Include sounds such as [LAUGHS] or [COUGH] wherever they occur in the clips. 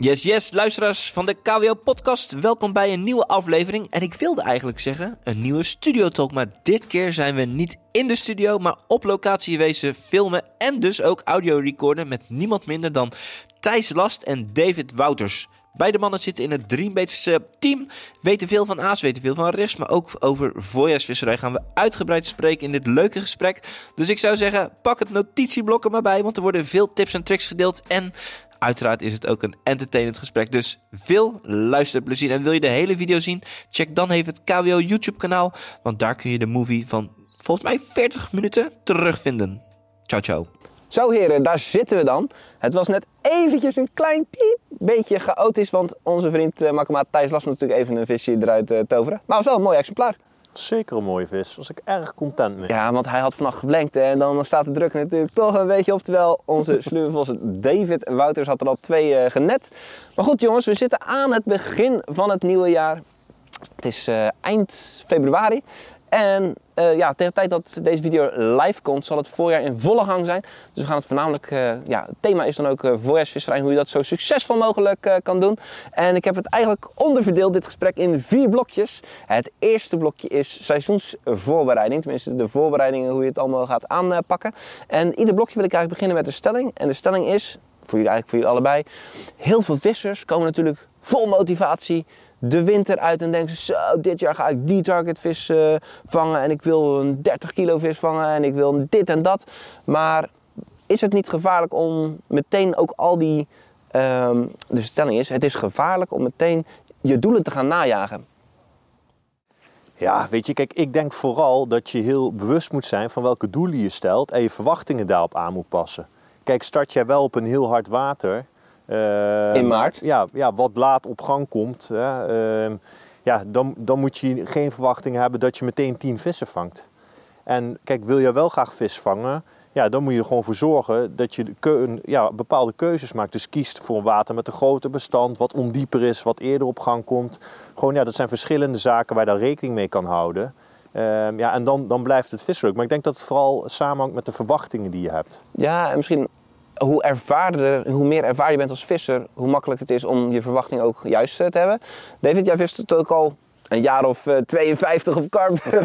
Yes, yes, luisteraars van de KWO-podcast. Welkom bij een nieuwe aflevering. En ik wilde eigenlijk zeggen, een nieuwe studiotalk. Maar dit keer zijn we niet in de studio, maar op locatie wezen filmen. En dus ook audio recorden met niemand minder dan Thijs Last en David Wouters. Beide mannen zitten in het Dreambaits team. Weten veel van aas, weten veel van rechts. Maar ook over voorjaarsvisserij gaan we uitgebreid spreken in dit leuke gesprek. Dus ik zou zeggen, pak het notitieblok er maar bij. Want er worden veel tips en tricks gedeeld. En Uiteraard is het ook een entertainend gesprek, dus veel luisterplezier. En wil je de hele video zien? Check dan even het KWO YouTube kanaal, want daar kun je de movie van volgens mij 40 minuten terugvinden. Ciao, ciao. Zo heren, daar zitten we dan. Het was net eventjes een klein piep, beetje chaotisch, want onze vriend uh, Thijs las natuurlijk even een visje eruit uh, toveren. Maar was wel een mooi exemplaar. Zeker een mooie vis. Daar was ik erg content mee. Ja, want hij had vannacht geblenkt en dan staat de druk natuurlijk toch een beetje op. Terwijl onze [LAUGHS] sluwevos David Wouters had er al twee uh, genet. Maar goed jongens, we zitten aan het begin van het nieuwe jaar. Het is uh, eind februari. En uh, ja, tegen de tijd dat deze video live komt, zal het voorjaar in volle gang zijn. Dus we gaan het voornamelijk, uh, ja, het thema is dan ook uh, voorjaarsvisserij, hoe je dat zo succesvol mogelijk kan doen. En ik heb het eigenlijk onderverdeeld, dit gesprek, in vier blokjes. Het eerste blokje is seizoensvoorbereiding, tenminste de voorbereidingen, hoe je het allemaal gaat aanpakken. En ieder blokje wil ik eigenlijk beginnen met een stelling. En de stelling is, voor jullie eigenlijk voor jullie allebei, heel veel vissers komen natuurlijk vol motivatie de winter uit en denken ze, zo, dit jaar ga ik die targetvis uh, vangen en ik wil een 30 kilo vis vangen en ik wil dit en dat. Maar is het niet gevaarlijk om meteen ook al die, um, de stelling is, het is gevaarlijk om meteen je doelen te gaan najagen? Ja, weet je, kijk, ik denk vooral dat je heel bewust moet zijn van welke doelen je stelt en je verwachtingen daarop aan moet passen. Kijk, start jij wel op een heel hard water, in maart? Ja, ja, wat laat op gang komt. Hè, uh, ja, dan, dan moet je geen verwachtingen hebben dat je meteen tien vissen vangt. En kijk, wil je wel graag vis vangen, ja, dan moet je er gewoon voor zorgen dat je keu ja, bepaalde keuzes maakt. Dus kiest voor een water met een groter bestand, wat ondieper is, wat eerder op gang komt. Gewoon, ja, dat zijn verschillende zaken waar je daar rekening mee kan houden. Uh, ja, en dan, dan blijft het vis leuk. Maar ik denk dat het vooral samenhangt met de verwachtingen die je hebt. Ja, en misschien hoe ervaarder, hoe meer ervaren je bent als visser, hoe makkelijk het is om je verwachting ook juist eh, te hebben. David, jij vist het ook al een jaar of uh, 52 op karp. [LAUGHS]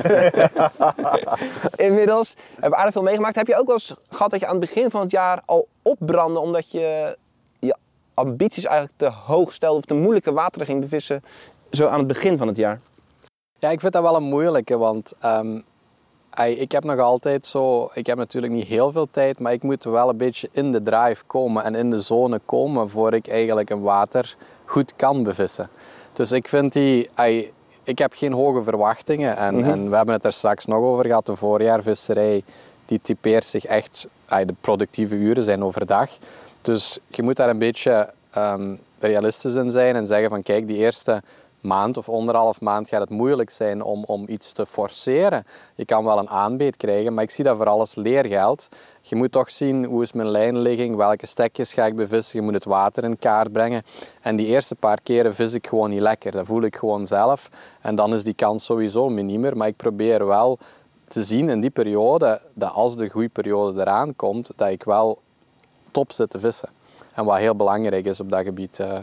Inmiddels. Heb aardig veel meegemaakt. Heb je ook wel eens gehad dat je aan het begin van het jaar al opbrandde omdat je je ambities eigenlijk te hoog stelde of te moeilijke wateren ging bevissen zo aan het begin van het jaar? Ja, ik vind dat wel een moeilijke, want um, ik heb nog altijd zo, ik heb natuurlijk niet heel veel tijd, maar ik moet wel een beetje in de drive komen en in de zone komen voor ik eigenlijk een water goed kan bevissen. Dus ik vind die, ik heb geen hoge verwachtingen en, mm -hmm. en we hebben het er straks nog over gehad, de voorjaarvisserij, die typeert zich echt, de productieve uren zijn overdag. Dus je moet daar een beetje um, realistisch in zijn en zeggen van kijk, die eerste maand of anderhalf maand gaat het moeilijk zijn om, om iets te forceren. Je kan wel een aanbeet krijgen, maar ik zie dat voor alles leergeld. Je moet toch zien hoe is mijn lijnligging, welke stekjes ga ik bevissen. Je moet het water in kaart brengen. En die eerste paar keren vis ik gewoon niet lekker. Dat voel ik gewoon zelf. En dan is die kans sowieso minimer. Maar ik probeer wel te zien in die periode, dat als de groeiperiode eraan komt, dat ik wel top zit te vissen. En wat heel belangrijk is op dat gebied. Uh,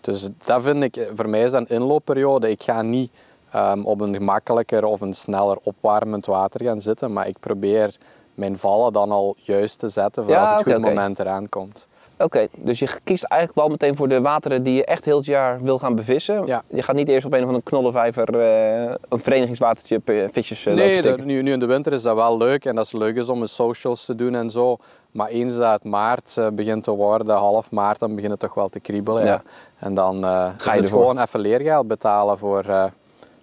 dus dat vind ik, voor mij is dat een inloopperiode. Ik ga niet um, op een gemakkelijker of een sneller opwarmend water gaan zitten, maar ik probeer mijn vallen dan al juist te zetten voor ja, als het okay, goed okay. moment eraan komt. Oké, okay, dus je kiest eigenlijk wel meteen voor de wateren die je echt heel het jaar wil gaan bevissen. Ja. Je gaat niet eerst op een of andere knollenvijver uh, een verenigingswatertje visjes uh, Nee, de, nu, nu, in de winter is dat wel leuk en dat is leuk is om een socials te doen en zo. Maar eens dat het maart uh, begint te worden, half maart, dan begint het toch wel te kriebelen. Ja. ja. En dan ga je het gewoon even leergeld betalen voor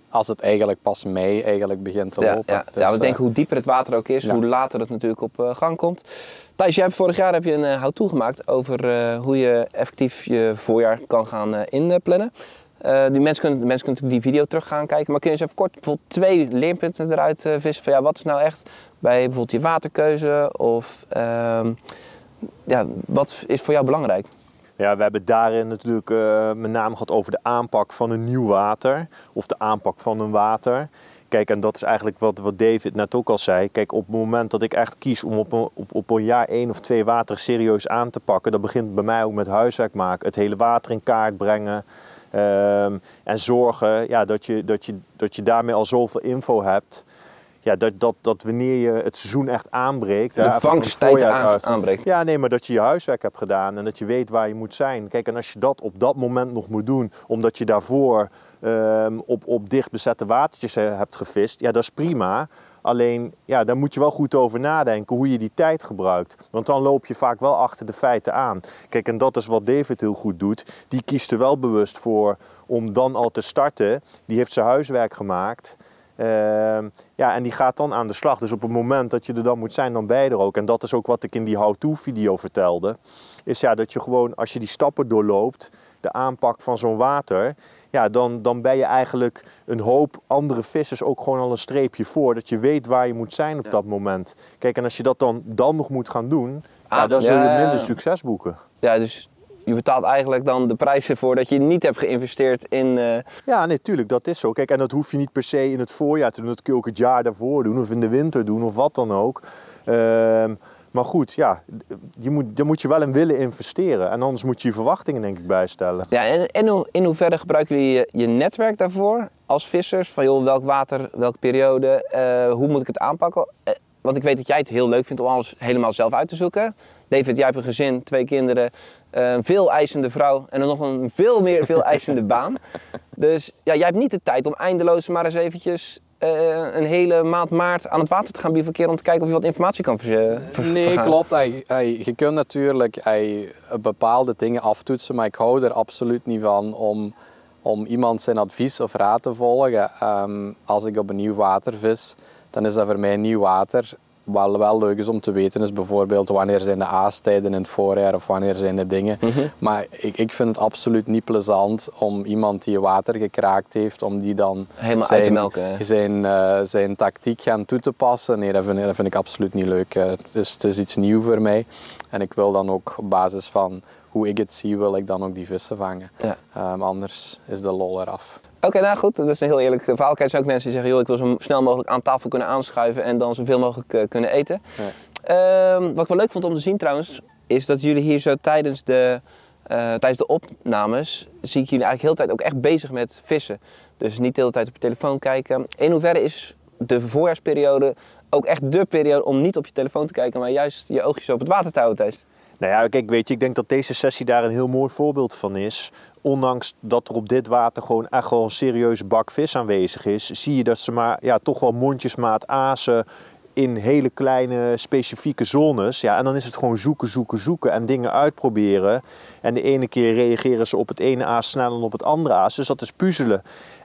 als het eigenlijk pas mei eigenlijk begint te ja, lopen. Ja, dus, ja we denken hoe dieper het water ook is, ja. hoe later het natuurlijk op gang komt. Thijs, jij hebt vorig jaar heb je een uh, how-to gemaakt over uh, hoe je effectief je voorjaar kan gaan inplannen. die mensen kunnen, de mensen kunnen die video terug gaan kijken. Maar kun je eens even kort bijvoorbeeld twee leerpunten eruit vissen van ja, wat is nou echt bij bijvoorbeeld je waterkeuze of ehm, ja, wat is voor jou belangrijk? Ja, we hebben daarin natuurlijk met name gehad over de aanpak van een nieuw water of de aanpak van een water. Kijk, en dat is eigenlijk wat, wat David net ook al zei. Kijk, op het moment dat ik echt kies om op een, op, op een jaar één of twee water serieus aan te pakken, dat begint bij mij ook met huiswerk maken. Het hele water in kaart brengen. ehm, en zorgen ja, dat, je, dat, je, dat je daarmee al zoveel info hebt. Ja, dat, dat, dat wanneer je het seizoen echt aanbreekt. De het vangsttijd aan, aanbreekt. ja, nee, maar dat je je huiswerk hebt gedaan en dat je weet waar je moet zijn. Kijk, en als je dat op dat moment nog moet doen, omdat je daarvoor ehm, op, op dicht bezette watertjes eh, hebt gevist, ja, dat is prima. Alleen, ja, daar moet je wel goed over nadenken hoe je die tijd gebruikt. Want dan loop je vaak wel achter de feiten aan. Kijk, en dat is wat David heel goed doet. Die kiest er wel bewust voor om dan al te starten. Die heeft zijn huiswerk gemaakt. Ehm, ja, en die gaat dan aan de slag. Dus op het moment dat je er dan moet zijn, dan ben je er ook. En dat is ook wat ik in die how-to-video vertelde. Is ja, dat je gewoon, als je die stappen doorloopt, de aanpak van zo'n water... Ja, dan, dan ben je eigenlijk een hoop andere vissers ook gewoon al een streepje voor. Dat je weet waar je moet zijn op dat moment. Kijk, en als je dat dan, dan nog moet gaan doen, ja, Ah, dan zul je minder ja. succes boeken. Ja, dus je betaalt eigenlijk dan de prijzen voor dat je niet hebt geïnvesteerd in... eh, Ja, nee, tuurlijk, dat is zo. Kijk, en dat hoef je niet per se in het voorjaar te doen. Dat kun je ook het jaar daarvoor doen, of in de winter doen, of wat dan ook. Ehm, maar goed, ja, je moet, daar moet je wel in willen investeren. En anders moet je je verwachtingen, denk ik, bijstellen. Ja, en, en hoe- in hoeverre gebruiken jullie je, je netwerk daarvoor als vissers? Van joh, welk water, welke periode, eh, hoe moet ik het aanpakken? Eh, want ik weet dat jij het heel leuk vindt om alles helemaal zelf uit te zoeken. David, jij hebt een gezin, twee kinderen, eh, een veel eisende vrouw en dan nog een veel meer veel eisende baan. [LAUGHS] Dus ja, jij hebt niet de tijd om eindeloos maar eens eventjes een hele maand maart aan het water te gaan bivakeren om te kijken of je wat informatie kan ver, ver- Nee, klopt. Hij, hij, je kunt natuurlijk hij, bepaalde dingen aftoetsen, maar ik hou er absoluut niet van om, om iemand zijn advies of raad te volgen. Ehm, als ik op een nieuw water vis, dan is dat voor mij nieuw water. Wat wel leuk is om te weten is bijvoorbeeld wanneer zijn de aastijden in het voorjaar of wanneer zijn de dingen. Maar ik, ik vind het absoluut niet plezant om iemand die water gekraakt heeft, om die dan Helemaal uit te zijn, zijn, eh, zijn tactiek gaan toe te passen. Nee, dat vind, ik- dat vind ik absoluut niet leuk. Eh, Het is, het is iets nieuws voor mij. En ik wil dan ook op basis van hoe ik het zie, wil ik dan ook die vissen vangen. Ja. Ehm, anders is de lol eraf. Oké, nou goed, dat is een heel eerlijk verhaal. Kijk, er zijn ook mensen die zeggen, joh, ik wil zo snel mogelijk aan tafel kunnen aanschuiven en dan zoveel mogelijk eh, kunnen eten. Ja. Ehm, wat ik wel leuk vond om te zien trouwens, is dat jullie hier zo tijdens de, eh, tijdens de opnames, zie ik jullie eigenlijk heel de tijd ook echt bezig met vissen. Dus niet de hele tijd op je telefoon kijken. In hoeverre is de voorjaarsperiode ook echt de periode om niet op je telefoon te kijken, maar juist je oogjes op het water te houden, Thijs? Nou ja, kijk, weet je, ik denk dat deze sessie daar een heel mooi voorbeeld van is. Ondanks dat er op dit water gewoon echt wel een serieuze bak vis aanwezig is, zie je dat ze maar ja, toch wel mondjesmaat azen in hele kleine specifieke zones. Ja, en dan is het gewoon zoeken, zoeken, zoeken en dingen uitproberen. En de ene keer reageren ze op het ene aas sneller dan op het andere aas. Dus dat is puzzelen.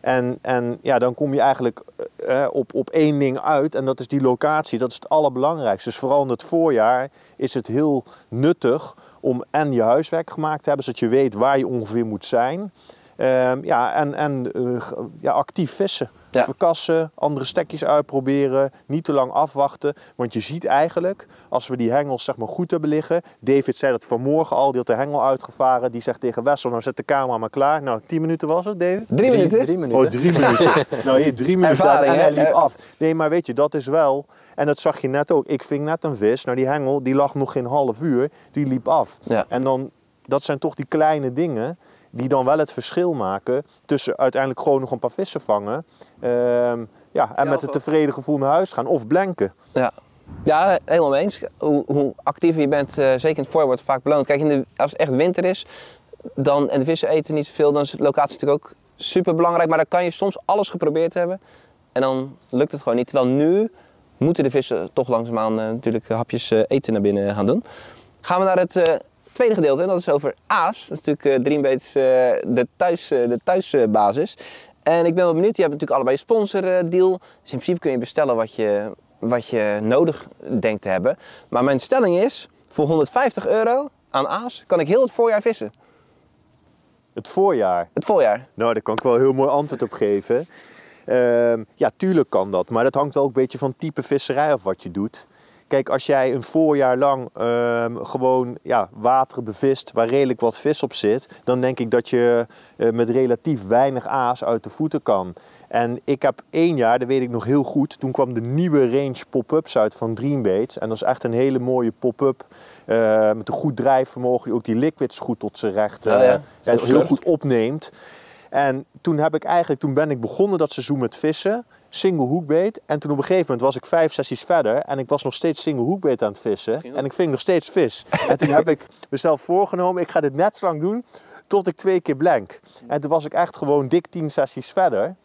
En, en ja, dan kom je eigenlijk eh, op, op één ding uit en dat is die locatie. Dat is het allerbelangrijkste. Dus vooral in het voorjaar is het heel nuttig om en je huiswerk gemaakt te hebben, zodat je weet waar je ongeveer moet zijn. Ehm, ja, en en eh, ja, actief vissen. Ja. Verkassen, andere stekjes uitproberen, niet te lang afwachten. Want je ziet eigenlijk, als we die hengels zeg maar, goed hebben liggen. David zei dat vanmorgen al, die had de hengel uitgevaren. Die zegt tegen Wessel, nou zet de camera maar klaar. Nou, 10 minuten was het, David? Drie, minuten? Drie minuten. Oh, drie [LAUGHS] minuten. nou, hier drie minuten Ervaring, en hij liep Er- af. Nee, maar weet je, dat is wel... En dat zag je net ook. Ik ving net een vis. Nou, die hengel, die lag nog geen half uur. Die liep af. Ja. En dan, dat zijn toch die kleine dingen die dan wel het verschil maken tussen uiteindelijk gewoon nog een paar vissen vangen. ehm, ja, en Ja, met dat- tevreden gevoel naar huis gaan. Of blanken. Ja. Ja, helemaal mee eens. Hoe, hoe actiever je bent, eh, zeker in het voorjaar, wordt vaak beloond. Kijk, in de, als het echt winter is dan, en de vissen eten niet zoveel, dan is de locatie natuurlijk ook super belangrijk. Maar dan kan je soms alles geprobeerd hebben en dan lukt het gewoon niet. Terwijl nu moeten de vissen toch langzaamaan eh, natuurlijk hapjes eh, eten naar binnen gaan doen. Gaan we naar het tweede gedeelte en dat is over aas. Dat is natuurlijk eh Dreambaits eh, de, thuis, eh, de thuisbasis. En ik ben wel benieuwd, je hebt natuurlijk allebei een sponsordeal. Dus in principe kun je bestellen wat je, wat je nodig denkt te hebben. Maar mijn stelling is, voor 150 euro aan aas kan ik heel het voorjaar vissen. Het voorjaar. Het voorjaar. Nou, daar kan ik wel een heel mooi antwoord op geven. Ehm, ja, tuurlijk kan dat. Maar dat hangt wel ook een beetje van type visserij af wat je doet. Kijk, als jij een voorjaar lang ehm, gewoon ja, water bevist waar redelijk wat vis op zit, dan denk ik dat je eh, met relatief weinig aas uit de voeten kan. En ik heb één jaar, dat weet ik nog heel goed, toen kwam de nieuwe range pop-ups uit van Dreambaits. En dat is echt een hele mooie pop-up eh, met een goed drijfvermogen, die ook die liquids goed tot zijn recht Oh ja, eh, heel goed opneemt. En toen heb ik eigenlijk, toen ben ik begonnen dat seizoen met vissen, single hoekbeet. En toen op een gegeven moment was ik vijf sessies verder en ik was nog steeds single hoekbeet aan het vissen. En ik ving nog steeds vis. En toen heb ik mezelf voorgenomen, ik ga dit net zo lang doen tot ik twee keer blank. En toen was ik echt gewoon dik tien sessies verder.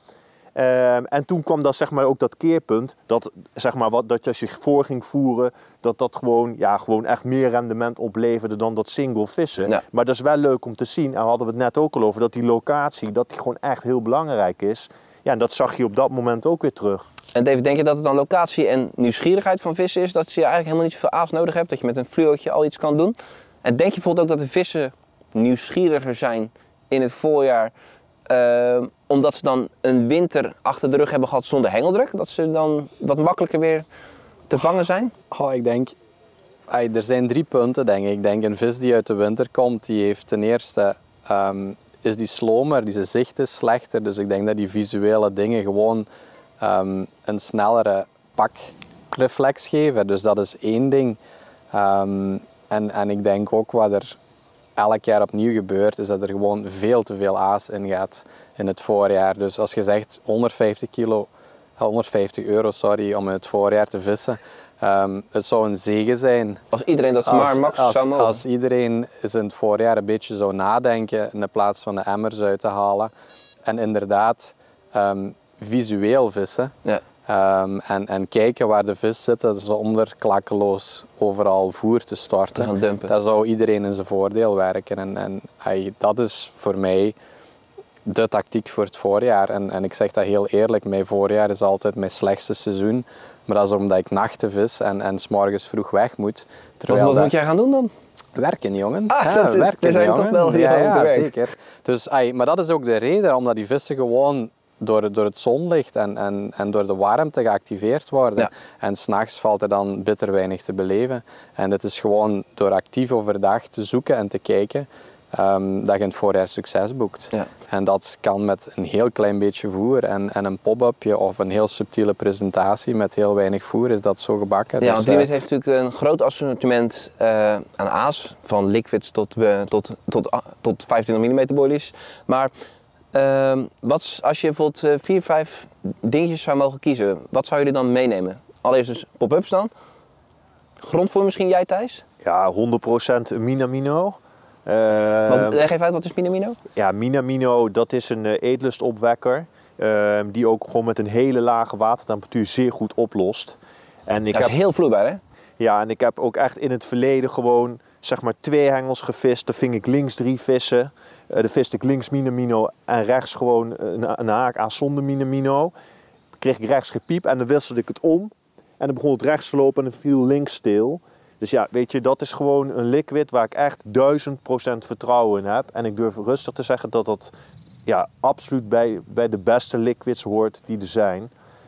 Ehm, en toen kwam dat, zeg maar, ook dat keerpunt, dat, zeg maar, wat, dat je als je voor ging voeren, dat dat gewoon, ja, gewoon echt meer rendement opleverde dan dat single vissen. Ja. Maar dat is wel leuk om te zien, en hadden we het net ook al over, dat die locatie, dat die gewoon echt heel belangrijk is. Ja, en dat zag je op dat moment ook weer terug. En David, denk je dat het dan locatie en nieuwsgierigheid van vissen is? Dat je eigenlijk helemaal niet zoveel aas nodig hebt? Dat je met een fluootje al iets kan doen? En denk je bijvoorbeeld ook dat de vissen nieuwsgieriger zijn in het voorjaar... eh, omdat ze dan een winter achter de rug hebben gehad zonder hengeldruk? Dat ze dan wat makkelijker weer te vangen zijn? Oh, ik denk, er zijn drie punten denk ik. Ik denk een vis die uit de winter komt, die heeft ten eerste, ehm, is die slomer, die zijn zicht is slechter. Dus ik denk dat die visuele dingen gewoon ehm, een snellere pakreflex geven. Dus dat is één ding. Ehm, en, en ik denk ook wat er elk jaar opnieuw gebeurt, is dat er gewoon veel te veel aas in gaat in het voorjaar. Dus als je zegt 150 kilo, 150 euro sorry, om in het voorjaar te vissen, ehm, het zou een zegen zijn Als iedereen dat als, maar max als, zou mogen. als iedereen eens in het voorjaar een beetje zou nadenken in de plaats van de emmers uit te halen. En inderdaad ehm, visueel vissen. Ja. Ehm, en, en kijken waar de vis zit zonder klakkeloos overal voer te storten. Dat zou iedereen in zijn voordeel werken. En, en dat is voor mij de tactiek voor het voorjaar. En, en ik zeg dat heel eerlijk, mijn voorjaar is altijd mijn slechtste seizoen. Maar dat is omdat ik nachten vis en, en 's morgens vroeg weg moet. Wat, Terwijl wat dat- moet jij gaan doen dan? Werken, jongen. Ah, Ja, dat werken, we zijn jongen. toch wel hier ja, zeker. Dus, ai, maar dat is ook de reden, omdat die vissen gewoon door, het- door het zonlicht en, en, en door de warmte geactiveerd worden. Ja. En s'nachts valt er dan bitter weinig te beleven. En het is gewoon door actief overdag te zoeken en te kijken ehm, dat je in het voorjaar succes boekt. Ja. En dat kan met een heel klein beetje voer en, en een pop-upje of een heel subtiele presentatie met heel weinig voer is dat zo gebakken. Ja, Dus, want eh, heeft natuurlijk een groot assortiment eh, aan aas. Van liquids tot, eh, tot, tot, ah, tot 25 mm boilies. Maar ehm, wat als je bijvoorbeeld eh, vier, vijf dingetjes zou mogen kiezen, wat zou je er dan meenemen? Allereerst dus pop-ups dan. Grondvoer misschien jij Thijs? Ja, 100% Minamino. Eh, Wat, leg even uit, wat is Minamino? Ja, Minamino, dat is een eh, eetlustopwekker. eh, die ook gewoon met een hele lage watertemperatuur zeer goed oplost. En ik Dat heb, is heel vloeibaar hè? ja, en ik heb ook echt in het verleden gewoon zeg maar twee hengels gevist. Dan ving ik links drie vissen. Eh dan viste ik links Minamino en rechts gewoon een, een haak aan zonder Minamino. Dan kreeg ik rechts gepiep en dan wisselde ik het om. En dan begon het rechts te lopen en dan viel links stil. Dus ja, weet je, dat is gewoon een liquid waar ik echt 1000% vertrouwen in heb. En ik durf rustig te zeggen dat dat ja, absoluut bij, bij de beste liquids hoort die er zijn.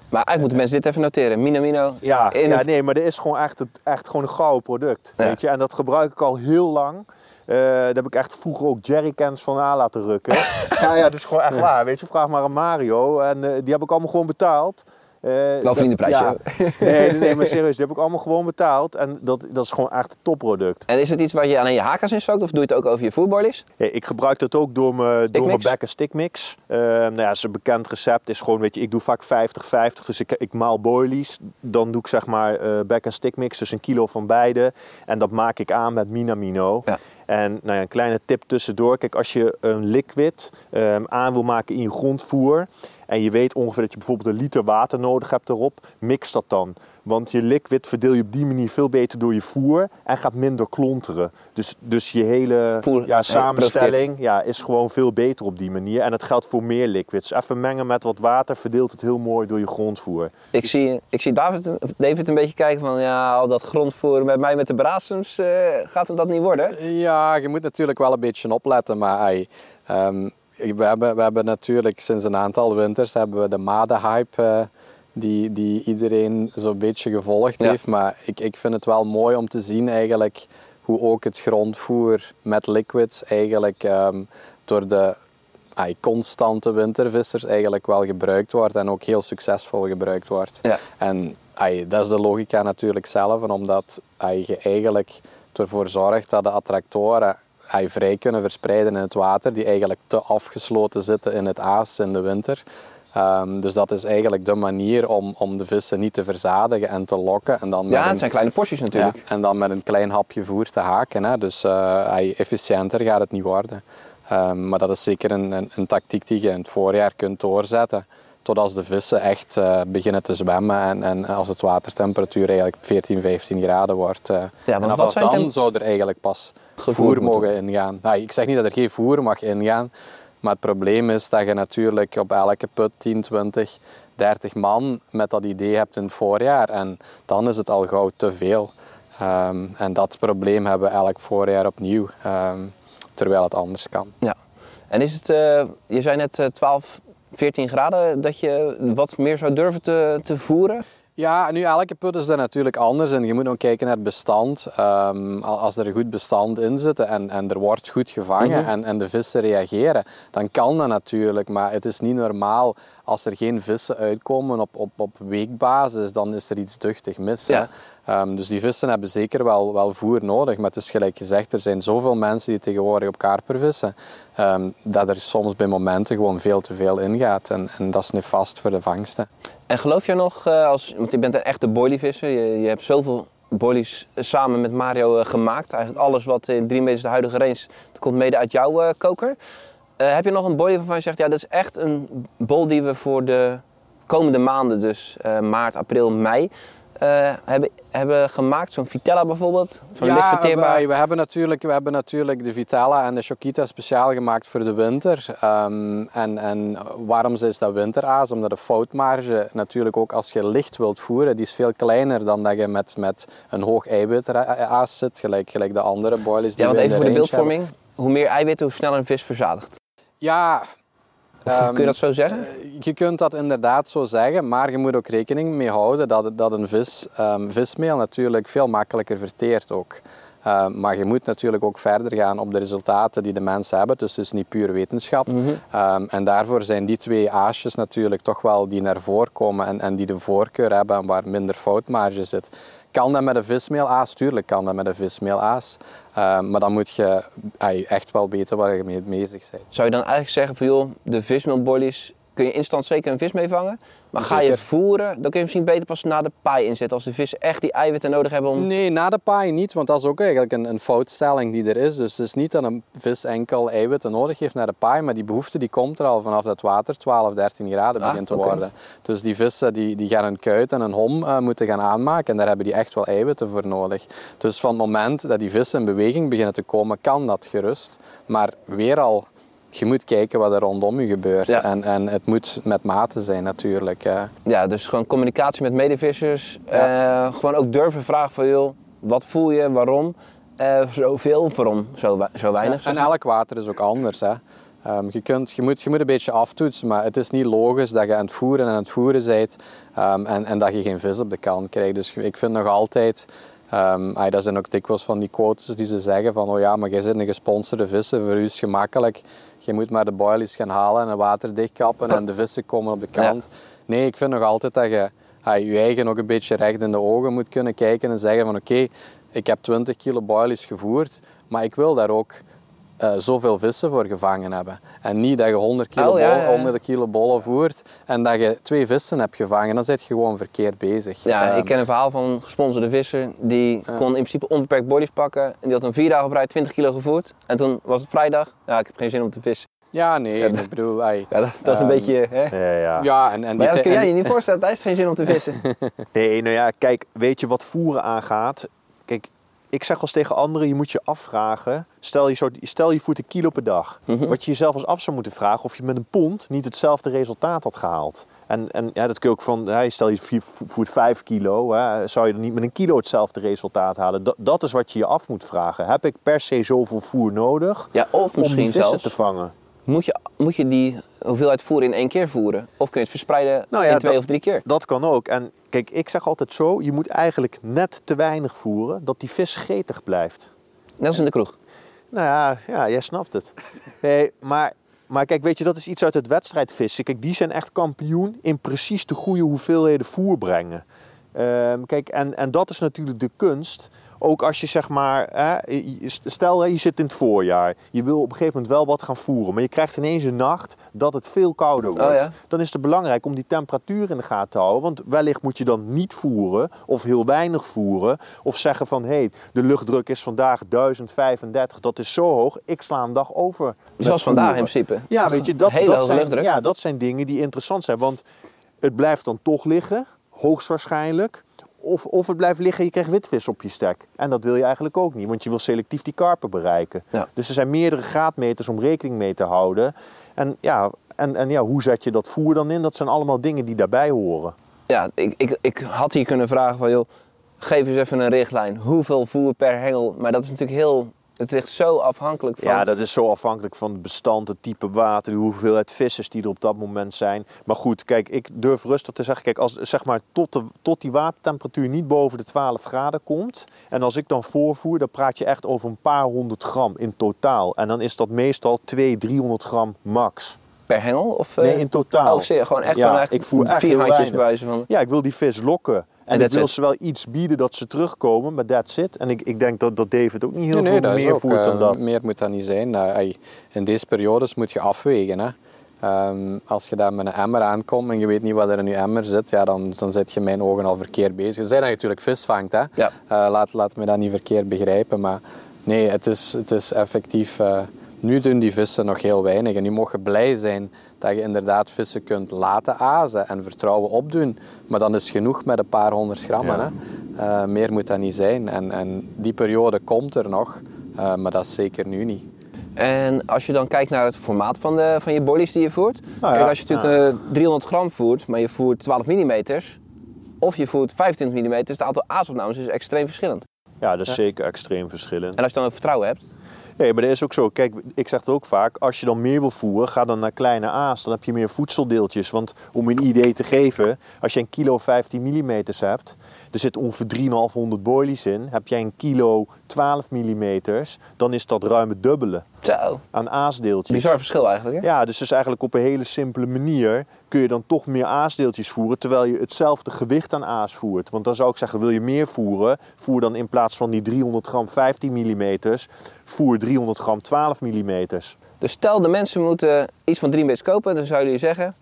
Maar eigenlijk moeten mensen dit even noteren. Minamino. Ja, ja nee, maar dit is gewoon echt, het- echt gewoon een gouden product. Ja. Weet je? En dat gebruik ik al heel lang. Eh, daar heb ik echt vroeger ook jerrycans van aan laten rukken. [LAUGHS] ja, ja, dat is gewoon echt waar. Weet je, vraag maar aan Mario. En eh, die heb ik allemaal gewoon betaald. Eh, dat- vriendenprijsje, Ja. [LAUGHS] Nee, nee, maar serieus, die heb ik allemaal gewoon betaald. En dat, dat is gewoon echt een topproduct. En is het iets waar je alleen je hakas in stookt of doe je het ook over je voerboilies? Ja, ik gebruik dat ook door mijn, door mijn back- en stickmix. Uh, nou ja, is een bekend recept is gewoon, weet je, ik doe vaak 50-50. Dus ik, ik maal boilies. Dan doe ik zeg maar eh back- en stickmix, dus een kilo van beide. En dat maak ik aan met Minamino. Ja. En nou ja, een kleine tip tussendoor. Kijk, als je een liquid ehm, aan wil maken in je grondvoer... en je weet ongeveer dat je bijvoorbeeld een liter water nodig hebt erop... mix dat dan. Want je liquid verdeel je op die manier veel beter door je voer... en gaat minder klonteren. Dus, dus je hele Voer- ja, nee, samenstelling ja, is gewoon veel beter op die manier. En dat geldt voor meer liquids. Even mengen met wat water verdeelt het heel mooi door je grondvoer. Ik zie, ik zie David, David een beetje kijken van ja, al dat grondvoer met mij met de brasems, eh, gaat hem dat niet worden? Ja, je moet natuurlijk wel een beetje opletten, maar ehm, we, hebben, we hebben natuurlijk sinds een aantal winters hebben we de madenhype eh, die, die iedereen zo'n beetje gevolgd Ja. heeft. Maar ik, ik vind het wel mooi om te zien eigenlijk hoe ook het grondvoer met liquids eigenlijk ehm, door de ai, constante wintervissers eigenlijk wel gebruikt wordt en ook heel succesvol gebruikt wordt. Ja. En dat is de logica natuurlijk zelf, omdat ai, je eigenlijk ervoor zorgt dat de attractoren ai, vrij kunnen verspreiden in het water, die eigenlijk te afgesloten zitten in het aas in de winter. Ehm, dus dat is eigenlijk de manier om, om de vissen niet te verzadigen en te lokken. En dan Ja, een- het zijn kleine porties natuurlijk. ja, en dan met een klein hapje voer te haken. Hè. Dus ai, efficiënter gaat het niet worden. Ehm, maar dat is zeker een, een, een tactiek die je in het voorjaar kunt doorzetten. Tot als de vissen echt eh, beginnen te zwemmen en, en als het watertemperatuur eigenlijk 14, 15 graden wordt. eh. want en vanaf dan zou er eigenlijk pas Gevoerd voer moeten. mogen ingaan. Ah, ik zeg niet dat er geen voer mag ingaan, maar het probleem is dat je natuurlijk op elke put 10, 20, 30 man met dat idee hebt in het voorjaar. En dan is het al gauw te veel. Ehm, en dat probleem hebben we elk voorjaar opnieuw, ehm, terwijl het anders kan. Ja. En is het, eh, je zei net eh, 12, 14 graden, dat je wat meer zou durven te, te voeren? Ja, nu elke put is daar natuurlijk anders en je moet ook kijken naar het bestand. Ehm, al- als er een goed bestand in zit en, en er wordt goed gevangen Mhm. en, en de vissen reageren, dan kan dat natuurlijk. Maar het is niet normaal als er geen vissen uitkomen op, op, op weekbasis, dan is er iets duchtig mis. Ja. Hè? Ehm, dus die vissen hebben zeker wel, wel voer nodig. Maar het is gelijk gezegd, er zijn zoveel mensen die tegenwoordig op karper vissen, ehm, dat er soms bij momenten gewoon veel te veel ingaat. En, en dat is nefast voor de vangsten. En geloof jij nog, eh, als, want je bent een echte boilievisser, je, je hebt zoveel boilies samen met Mario eh, gemaakt. Eigenlijk alles wat in 3 meters de huidige range, komt mede uit jouw eh, koker. Eh, heb je nog een boilie waarvan je zegt, ja, dat is echt een bol die we voor de komende maanden, dus eh, maart, april, mei, eh, hebben, hebben gemaakt? Zo'n Vitella bijvoorbeeld, zo'n licht verteerbaar. We, we, hebben natuurlijk, we hebben natuurlijk de Vitella en de Chokita speciaal gemaakt voor de winter. Ehm, en, en waarom is dat winteraas? Omdat de foutmarge natuurlijk ook als je licht wilt voeren, die is veel kleiner dan dat je met, met een hoog eiwitaas zit, gelijk, gelijk de andere boilies die Ja, want even voor de hebben. beeldvorming. Hoe meer eiwitten, hoe sneller een vis verzadigt. Ja, Of ehm, kun je dat zo zeggen? je kunt dat inderdaad zo zeggen, maar je moet ook rekening mee houden dat, dat een vis, ehm, vismeel natuurlijk veel makkelijker verteert ook. Ehm, maar je moet natuurlijk ook verder gaan op de resultaten die de mensen hebben, dus het is niet puur wetenschap. Ehm, en daarvoor zijn die twee aasjes natuurlijk toch wel die naar voren komen en, en die de voorkeur hebben en waar minder foutmarge zit. Kan dat met een vismeelaas? Tuurlijk kan dat met een vismeelaas. Ehm, maar dan moet je echt wel weten waar je mee bezig bent. Zou je dan eigenlijk zeggen van joh, de vismeelboilies kun je instant zeker een vis mee vangen. Maar ga je voeren, dan kun je misschien beter pas na de paai inzetten. Als de vissen echt die eiwitten nodig hebben om... Nee, na de paai niet, want dat is ook eigenlijk een, een foutstelling die er is. Dus het is niet dat een vis enkel eiwitten nodig heeft naar de paai, maar die behoefte die komt er al vanaf dat water 12, 13 graden Ah, begint te worden. Dus die vissen die, die gaan een kuit en een hom eh, moeten gaan aanmaken en daar hebben die echt wel eiwitten voor nodig. Dus van het moment dat die vissen in beweging beginnen te komen, kan dat gerust. Maar weer al, je moet kijken wat er rondom je gebeurt. Ja. En, en het moet met mate zijn natuurlijk. Ja, dus gewoon communicatie met medevissers. Eh, gewoon ook durven vragen van joh, wat voel je, waarom? Eh, zoveel, waarom zo, zo weinig? Ja, en elk water is ook anders. Hè. Ehm, je, kunt, je, moet, je moet een beetje aftoetsen, maar het is niet logisch dat je aan het voeren en aan het voeren bent ehm, en, en dat je geen vis op de kant krijgt. Dus ik vind nog altijd, ehm, dat zijn ook dikwijls van die quotes die ze zeggen van oh ja, maar jij zit een gesponsorde vissen, voor u is het gemakkelijk. Je moet maar de boilies gaan halen en het water dichtkappen en de vissen komen op de kant. Nee, ik vind nog altijd dat je je eigen ook een beetje recht in de ogen moet kunnen kijken en zeggen van oké, ik heb 20 kilo boilies gevoerd, maar ik wil daar ook eh, zoveel vissen voor gevangen hebben. En niet dat je 100 kilo, Oh, ja, bol- ja, ja. 100 kilo bollen voert en dat je twee vissen hebt gevangen. Dan zit je gewoon verkeerd bezig. Ja, Ehm, ik ken een verhaal van een gesponsorde visser. Die kon in principe onbeperkt boilies pakken. En die had een vier dagen op rij 20 kilo gevoerd. En toen was het vrijdag. Ja, ik heb geen zin om te vissen. Ja, nee, ik bedoel... ai, Ja, dat, dat is een Ehm, beetje... Hè? Ja, ja. ja, en, en Maar ja, dat kun jij en- je niet voorstellen. Hij heeft geen zin om te [LAUGHS] vissen. Nee, nou ja, kijk, weet je wat voeren aangaat? Kijk, ik zeg als tegen anderen, je moet je afvragen. Stel je, zo, stel je voert een kilo per dag. Mhm. Wat je jezelf als af zou moeten vragen of je met een pond niet hetzelfde resultaat had gehaald. En, en ja, dat kun je ook van, hè, stel je voert 5 kilo, hè, zou je dan niet met een kilo hetzelfde resultaat halen? Dat, dat is wat je je af moet vragen. Heb ik per se zoveel voer nodig Ja, of om die misschien vissen zelfs te vangen? Moet je, moet je die hoeveelheid voer in één keer voeren? Of kun je het verspreiden Nou ja, in twee dat- of drie keer? Dat kan ook. En kijk, ik zeg altijd zo, je moet eigenlijk net te weinig voeren, dat die vis gretig blijft. Net als in de kroeg. Nou ja, ja jij snapt het. [LAUGHS] Nee, maar, maar kijk, weet je, dat is iets uit het wedstrijdvissen. Kijk, die zijn echt kampioen in precies de goede hoeveelheden voer brengen. Ehm, kijk, en, en dat is natuurlijk de kunst. Ook als je zeg maar, hè, stel je zit in het voorjaar, je wil op een gegeven moment wel wat gaan voeren, maar je krijgt ineens een nacht dat het veel kouder wordt. Oh ja. Dan is het belangrijk om die temperatuur in de gaten te houden, want wellicht moet je dan niet voeren of heel weinig voeren of zeggen van hé, hey, de luchtdruk is vandaag 1035, dat is zo hoog, ik sla een dag over. Zoals vandaag in principe. Ja, weet je, dat, Hele dat, zijn, luchtdruk. ja, dat zijn dingen die interessant zijn. Want het blijft dan toch liggen, hoogstwaarschijnlijk. Of, of het blijft liggen en je krijgt witvis op je stek. En dat wil je eigenlijk ook niet, want je wil selectief die karpen bereiken. Ja. Dus er zijn meerdere graadmeters om rekening mee te houden. En ja, en, en ja, hoe zet je dat voer dan in? Dat zijn allemaal dingen die daarbij horen. Ja, ik, ik, ik had hier kunnen vragen van, joh, geef eens even een richtlijn. Hoeveel voer per hengel? Maar dat is natuurlijk heel, het ligt zo afhankelijk van... Ja, dat is zo afhankelijk van het bestand, het type water, de hoeveelheid vissers die er op dat moment zijn. Maar goed, kijk, ik durf rustig te zeggen, kijk, als zeg maar tot, de, tot die watertemperatuur niet boven de 12 graden komt. En als ik dan voorvoer, dan praat je echt over een paar honderd gram in totaal. En dan is dat meestal 200, 300 gram max. Per hengel? Of, eh, Nee, in totaal. Oh, gewoon echt, Ja, gewoon echt ik voer vier handjes bij wijze van... Ja, ik wil die vis lokken. En, En ik that's wil it. ze wel iets bieden dat ze terugkomen, maar that's it. En ik, ik denk dat, dat David ook niet heel Nee, veel dat meer ook, voert dan eh, dat. Meer moet dat niet zijn. Ey, in deze periodes moet je afwegen. Hè. Ehm, als je daar met een emmer aankomt en je weet niet wat er in je emmer zit, ja, dan, dan zit je in mijn ogen al verkeerd bezig. Zij dat je natuurlijk vis vangt, hè. Ja. Eh, laat, laat me dat niet verkeerd begrijpen. Maar nee, het is, het is effectief... eh, nu doen die vissen nog heel weinig. En nu mogen blij zijn dat je inderdaad vissen kunt laten azen en vertrouwen opdoen. Maar dan is genoeg met een paar honderd gram. Ja. Hè. Eh, meer moet dat niet zijn. En, en die periode komt er nog, eh, maar dat is zeker nu niet. En als je dan kijkt naar het formaat van, de, van je boilies die je voert. Nou Kijk, als je natuurlijk eh, 300 gram voert, maar je voert 12 mm. Of je voert 25 mm, het aantal aasopnames is extreem verschillend. Ja, dat is zeker extreem verschillend. En als je dan ook vertrouwen hebt. Nee, maar dat is ook zo. Kijk, ik zeg het ook vaak. Als je dan meer wil voeren, ga dan naar kleine aas. Dan heb je meer voedseldeeltjes. Want om een idee te geven, als je een kilo 15 mm hebt, er zit ongeveer 3500 boilies in. Heb jij een kilo 12 mm, dan is dat ruim het dubbele Zo, aan aasdeeltjes. bizar verschil eigenlijk. Hè? Ja, dus, dus eigenlijk op een hele simpele manier kun je dan toch meer aasdeeltjes voeren, terwijl je hetzelfde gewicht aan aas voert. Want dan zou ik zeggen, wil je meer voeren, voer dan in plaats van die 300 gram 15 mm, voer 300 gram 12 mm. Dus stel de mensen moeten iets van Dreambase kopen, dan zouden jullie zeggen...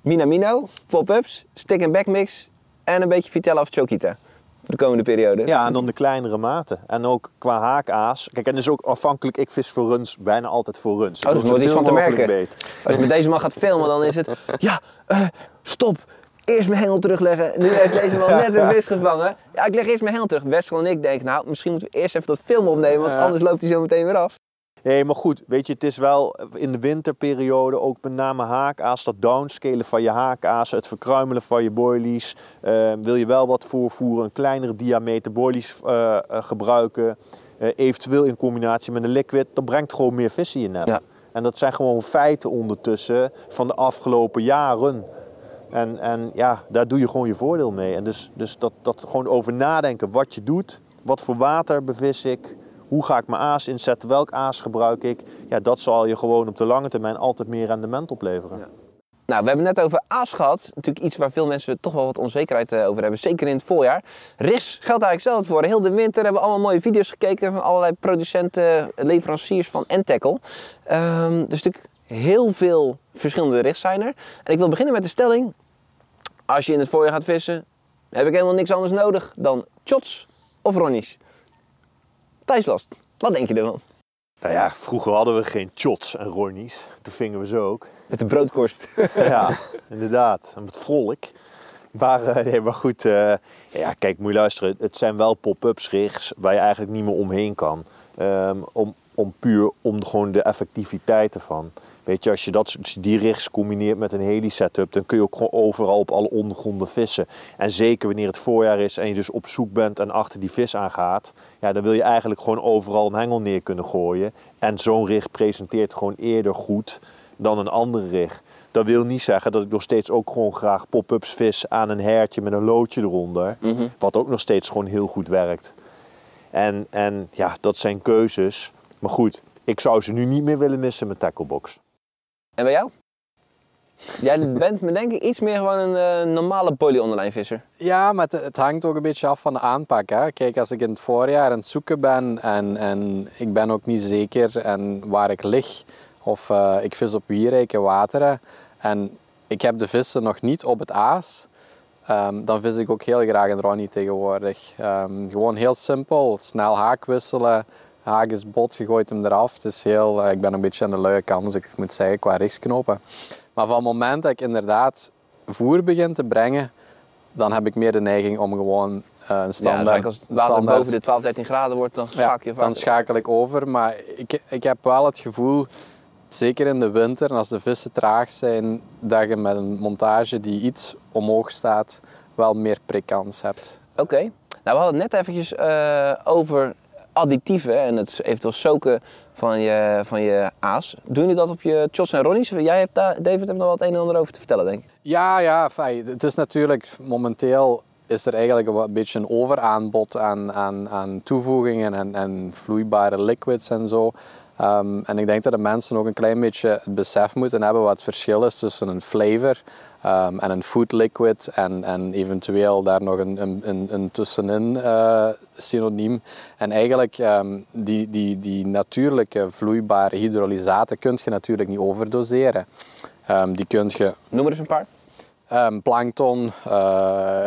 Minamino, pop-ups, stick and back mix en een beetje Vitella of Chokita. Voor de komende periode. Ja, en dan de kleinere maten. En ook qua haakaas. Kijk, en dat is ook afhankelijk, ik vis voor runs, bijna altijd voor runs. Oh, dus er wordt iets van te merken. Beet. Als je met deze man gaat filmen, dan is het... Ja, eh, stop. Eerst mijn hengel terugleggen. Nu heeft deze man net een vis gevangen. Ja, ik leg eerst mijn hengel terug. Wessel en ik denken, nou, misschien moeten we eerst even dat film opnemen, want anders loopt hij zo meteen weer af. Nee, maar goed, weet je, het is wel in de winterperiode ook met name haakaas, dat downscalen van je haakaas, het verkruimelen van je boilies. Eh, wil je wel wat voorvoeren, een kleinere diameter boilies eh, eh, gebruiken, eh, eventueel in combinatie met een liquid, dat brengt gewoon meer vis in je net. Ja. En dat zijn gewoon feiten ondertussen van de afgelopen jaren. En, en ja, daar doe je gewoon je voordeel mee. En dus, dus dat, dat gewoon over nadenken wat je doet, wat voor water bevis ik, hoe ga ik mijn aas inzetten, welk aas gebruik ik. Ja, dat zal je gewoon op de lange termijn altijd meer rendement opleveren. Ja. Nou, we hebben net over aas gehad. Natuurlijk iets waar veel mensen toch wel wat onzekerheid eh, over hebben. Zeker in het voorjaar. RIS geldt eigenlijk zelf voor. Heel de winter hebben we allemaal mooie video's gekeken van allerlei producenten, leveranciers van N-Tackle. Ehm, dus natuurlijk heel veel verschillende RIS zijn er. En ik wil beginnen met de stelling. Als je in het voorjaar gaat vissen, heb ik helemaal niks anders nodig dan shots of ronnies. Thijs wat denk je ervan? Nou ja, vroeger hadden we geen chots en ronnies. Toen vingen we ze ook. Met de broodkorst. [LAUGHS] ja, [LAUGHS] inderdaad. En met volk. Maar, eh, nee, maar goed, eh, ja, kijk, moet je luisteren. Het zijn wel pop-ups rigs waar je eigenlijk niet meer omheen kan. Ehm, om, om puur om gewoon de effectiviteit ervan. Weet je, als je dat, die rigs combineert met een heli-setup, dan kun je ook gewoon overal op alle ondergronden vissen. En zeker wanneer het voorjaar is en je dus op zoek bent en achter die vis aangaat, ja, dan wil je eigenlijk gewoon overal een hengel neer kunnen gooien. En zo'n rig presenteert gewoon eerder goed dan een andere rig. Dat wil niet zeggen dat ik nog steeds ook gewoon graag pop-ups vis aan een hertje met een loodje eronder. Wat ook nog steeds gewoon heel goed werkt. En, en ja, dat zijn keuzes. Maar goed, ik zou ze nu niet meer willen missen met Tacklebox. En bij jou? Jij bent me denk ik iets meer gewoon een eh, normale poly visser. Ja, maar het, het hangt ook een beetje af van de aanpak. Hè. Kijk, als ik in het voorjaar aan het zoeken ben en, en ik ben ook niet zeker en waar ik lig, of eh, ik vis op wierrijke wateren en ik heb de vissen nog niet op het aas, ehm, dan vis ik ook heel graag een Ronnie tegenwoordig. Ehm, gewoon heel simpel, snel haak wisselen, haak is bot, je gooit hem eraf. Het is heel, eh, ik ben een beetje aan de luie kant, dus ik moet zeggen, qua richtsknopen. Maar van het moment dat ik inderdaad voer begin te brengen, dan heb ik meer de neiging om gewoon eh, een standaard... ja, dus als het water standaard- boven de 12, 13 graden wordt, dan ja, schakel je vaak. dan schakel ik over. Maar ik, ik heb wel het gevoel, zeker in de winter, en als de vissen traag zijn, dat je met een montage die iets omhoog staat, wel meer prikkans hebt. Oké. Nou, we hadden het net eventjes eh, over additieven en het eventueel soken van je, van je aas. Doen jullie dat op je chots en ronnies? Jij hebt daar, David, hebt nog het een en ander over te vertellen, denk ik. Ja, ja, fijn. Het is natuurlijk momenteel is er eigenlijk een beetje een overaanbod aan, aan, aan toevoegingen en, en vloeibare liquids en zo. Ehm, en ik denk dat de mensen ook een klein beetje het besef moeten hebben wat het verschil is tussen een flavor ehm, en een food liquid en, en eventueel daar nog een, een, een, tussenin eh, synoniem. En eigenlijk ehm, die, die, die natuurlijke vloeibare hydrolysaten kun je natuurlijk niet overdoseren. Ehm, die kun je Noem er eens een paar. Ehm, plankton,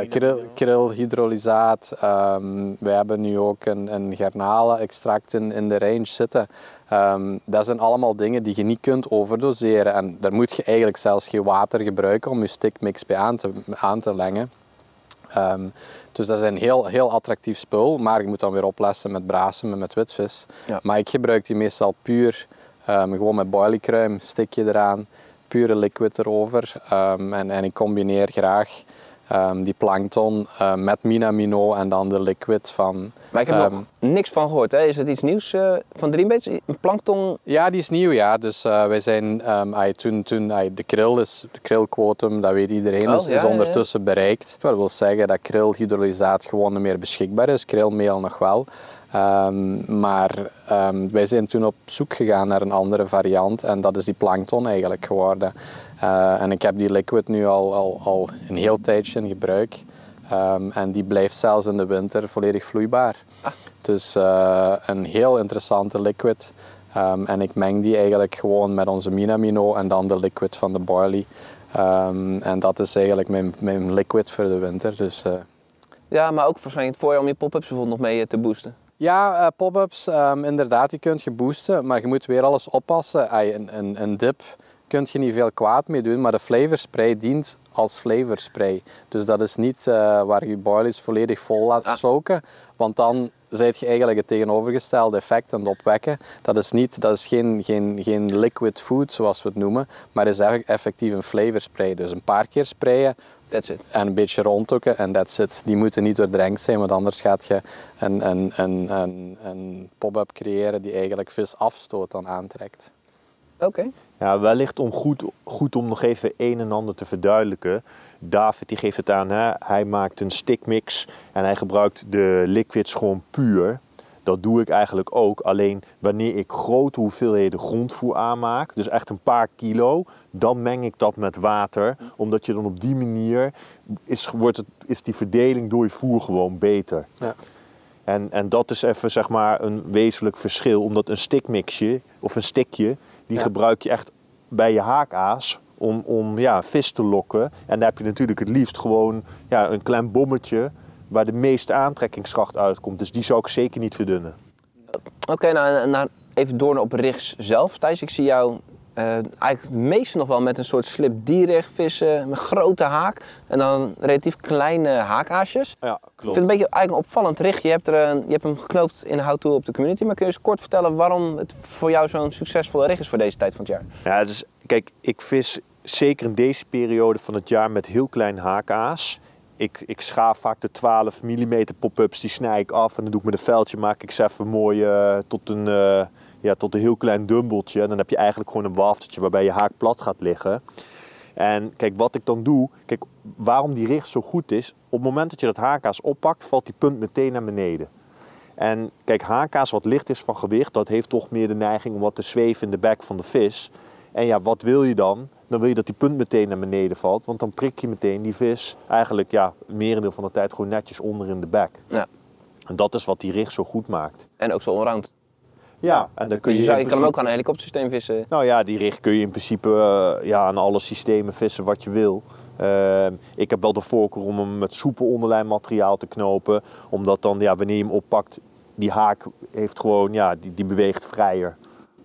krill, krillhydrolysaat. Ehm, we hebben nu ook een, een garnalen-extract in, in de range zitten. Ehm, dat zijn allemaal dingen die je niet kunt overdoseren. En daar moet je eigenlijk zelfs geen water gebruiken om je stickmix bij aan te, aan te lengen. Dus dat is een heel, heel attractief spul, maar je moet dan weer oplessen met brasem en met witvis. Ja. Maar ik gebruik die meestal puur, gewoon met boiliekruim, stikje eraan, pure liquid erover. Ehm, en, en ik combineer graag ehm, die plankton eh, met minamino en dan de liquid van... Maar ik heb ehm, nog niks van gehoord. Hè? Is het iets nieuws eh, van Dreambaits? Een plankton? Ja, die is nieuw, ja. Dus eh, wij zijn, toen, toen ai, de krill is, de krillquotum, dat weet iedereen, Oh, is, ja, is ja, ja. ondertussen bereikt. Dat wil zeggen dat krillhydrolysaat gewoon niet meer beschikbaar is, krillmeel nog wel. Ehm, maar ehm, wij zijn toen op zoek gegaan naar een andere variant en dat is die plankton eigenlijk geworden. Eh, en ik heb die liquid nu al, al, al een heel tijdje in gebruik. Ehm, en die blijft zelfs in de winter volledig vloeibaar. Dus eh, een heel interessante liquid. En ik meng die eigenlijk gewoon met onze Minamino en dan de liquid van de Barley. Ehm, en dat is eigenlijk mijn, mijn liquid voor de winter. Dus, eh, Ja, maar ook waarschijnlijk het voorjaar om je pop-ups bijvoorbeeld nog mee te boosten. Ja, eh, pop-ups, ehm, inderdaad, die kun je boosten. Maar je moet weer alles oppassen. Ai, een, een, een dip kun je niet veel kwaad mee doen. Maar de flavor spray dient als flavor spray. Dus dat is niet eh, waar je boilies volledig vol laat Ah. stoken. Want dan zet je eigenlijk het tegenovergestelde effect aan het opwekken. Dat is, niet, dat is geen, geen, geen liquid food, zoals we het noemen. Maar is eigenlijk effectief een flavor spray. Dus een paar keer sprayen That's it. en een beetje rondtoeken en that's it. Die moeten niet doordrenkt zijn, want anders gaat je een, een, een, een, een pop-up creëren die eigenlijk vis afstoot dan aantrekt. Oké. Ja, wellicht om goed, goed om nog even een en ander te verduidelijken. David die geeft het aan, hè? hij maakt een stickmix en hij gebruikt de liquids gewoon puur. Dat doe ik eigenlijk ook. Alleen wanneer ik grote hoeveelheden grondvoer aanmaak, dus echt een paar kilo, dan meng ik dat met water. Omdat je dan op die manier is, wordt het, is die verdeling door je voer gewoon beter. Ja. En, en dat is even zeg maar een wezenlijk verschil. Omdat een stickmixje of een stikje, die Ja. gebruik je echt bij je haakaas om, om ja, vis te lokken. En daar heb je natuurlijk het liefst gewoon ja, een klein bommetje waar de meeste aantrekkingskracht uitkomt. Dus die zou ik zeker niet verdunnen. Oké, nou, en- en nou, even door op rigs zelf. Thijs, ik zie jou eh, eigenlijk het meeste nog wel met een soort slip dierig vissen met grote haak. En dan relatief kleine haakaasjes. Ja, Ik klopt. vind het een beetje eigenlijk een opvallend richt. Je hebt, er een, je hebt hem geknoopt in How To op de community. Maar kun je eens kort vertellen waarom het voor jou zo'n succesvolle rig is voor deze tijd van het jaar? Ja, is kijk, ik vis zeker in deze periode van het jaar met heel klein haakaas. Ik, ik schaaf vaak de 12 mm pop-ups, die snij ik af en dan doe ik met een veldje, maak ik ze even mooi eh, tot, een, eh, ja, tot een heel klein dumbeltje. En dan heb je eigenlijk gewoon een waftertje waarbij je haak plat gaat liggen. En kijk, wat ik dan doe, kijk, waarom die richt zo goed is, op het moment dat je dat haakaas oppakt, valt die punt meteen naar beneden. En kijk, haakaas wat licht is van gewicht, dat heeft toch meer de neiging om wat te zweven in de bek van de vis. En ja, wat wil je dan? Dan wil je dat die punt meteen naar beneden valt, want dan prik je meteen die vis eigenlijk, ja, merendeel van de tijd gewoon netjes onder in de bek. Ja. En dat is wat die richt zo goed maakt. En ook zo allround. Ja, en dan kun Dus je, je, zou, je kan hem ook aan een helikoptersysteem vissen. Nou ja, die richt kun je in principe eh, ja, aan alle systemen vissen wat je wil. Ehm, ik heb wel de voorkeur om hem met soepel onderlijnmateriaal te knopen. Omdat dan, ja, wanneer je hem oppakt, die haak heeft gewoon, ja, die, die beweegt vrijer.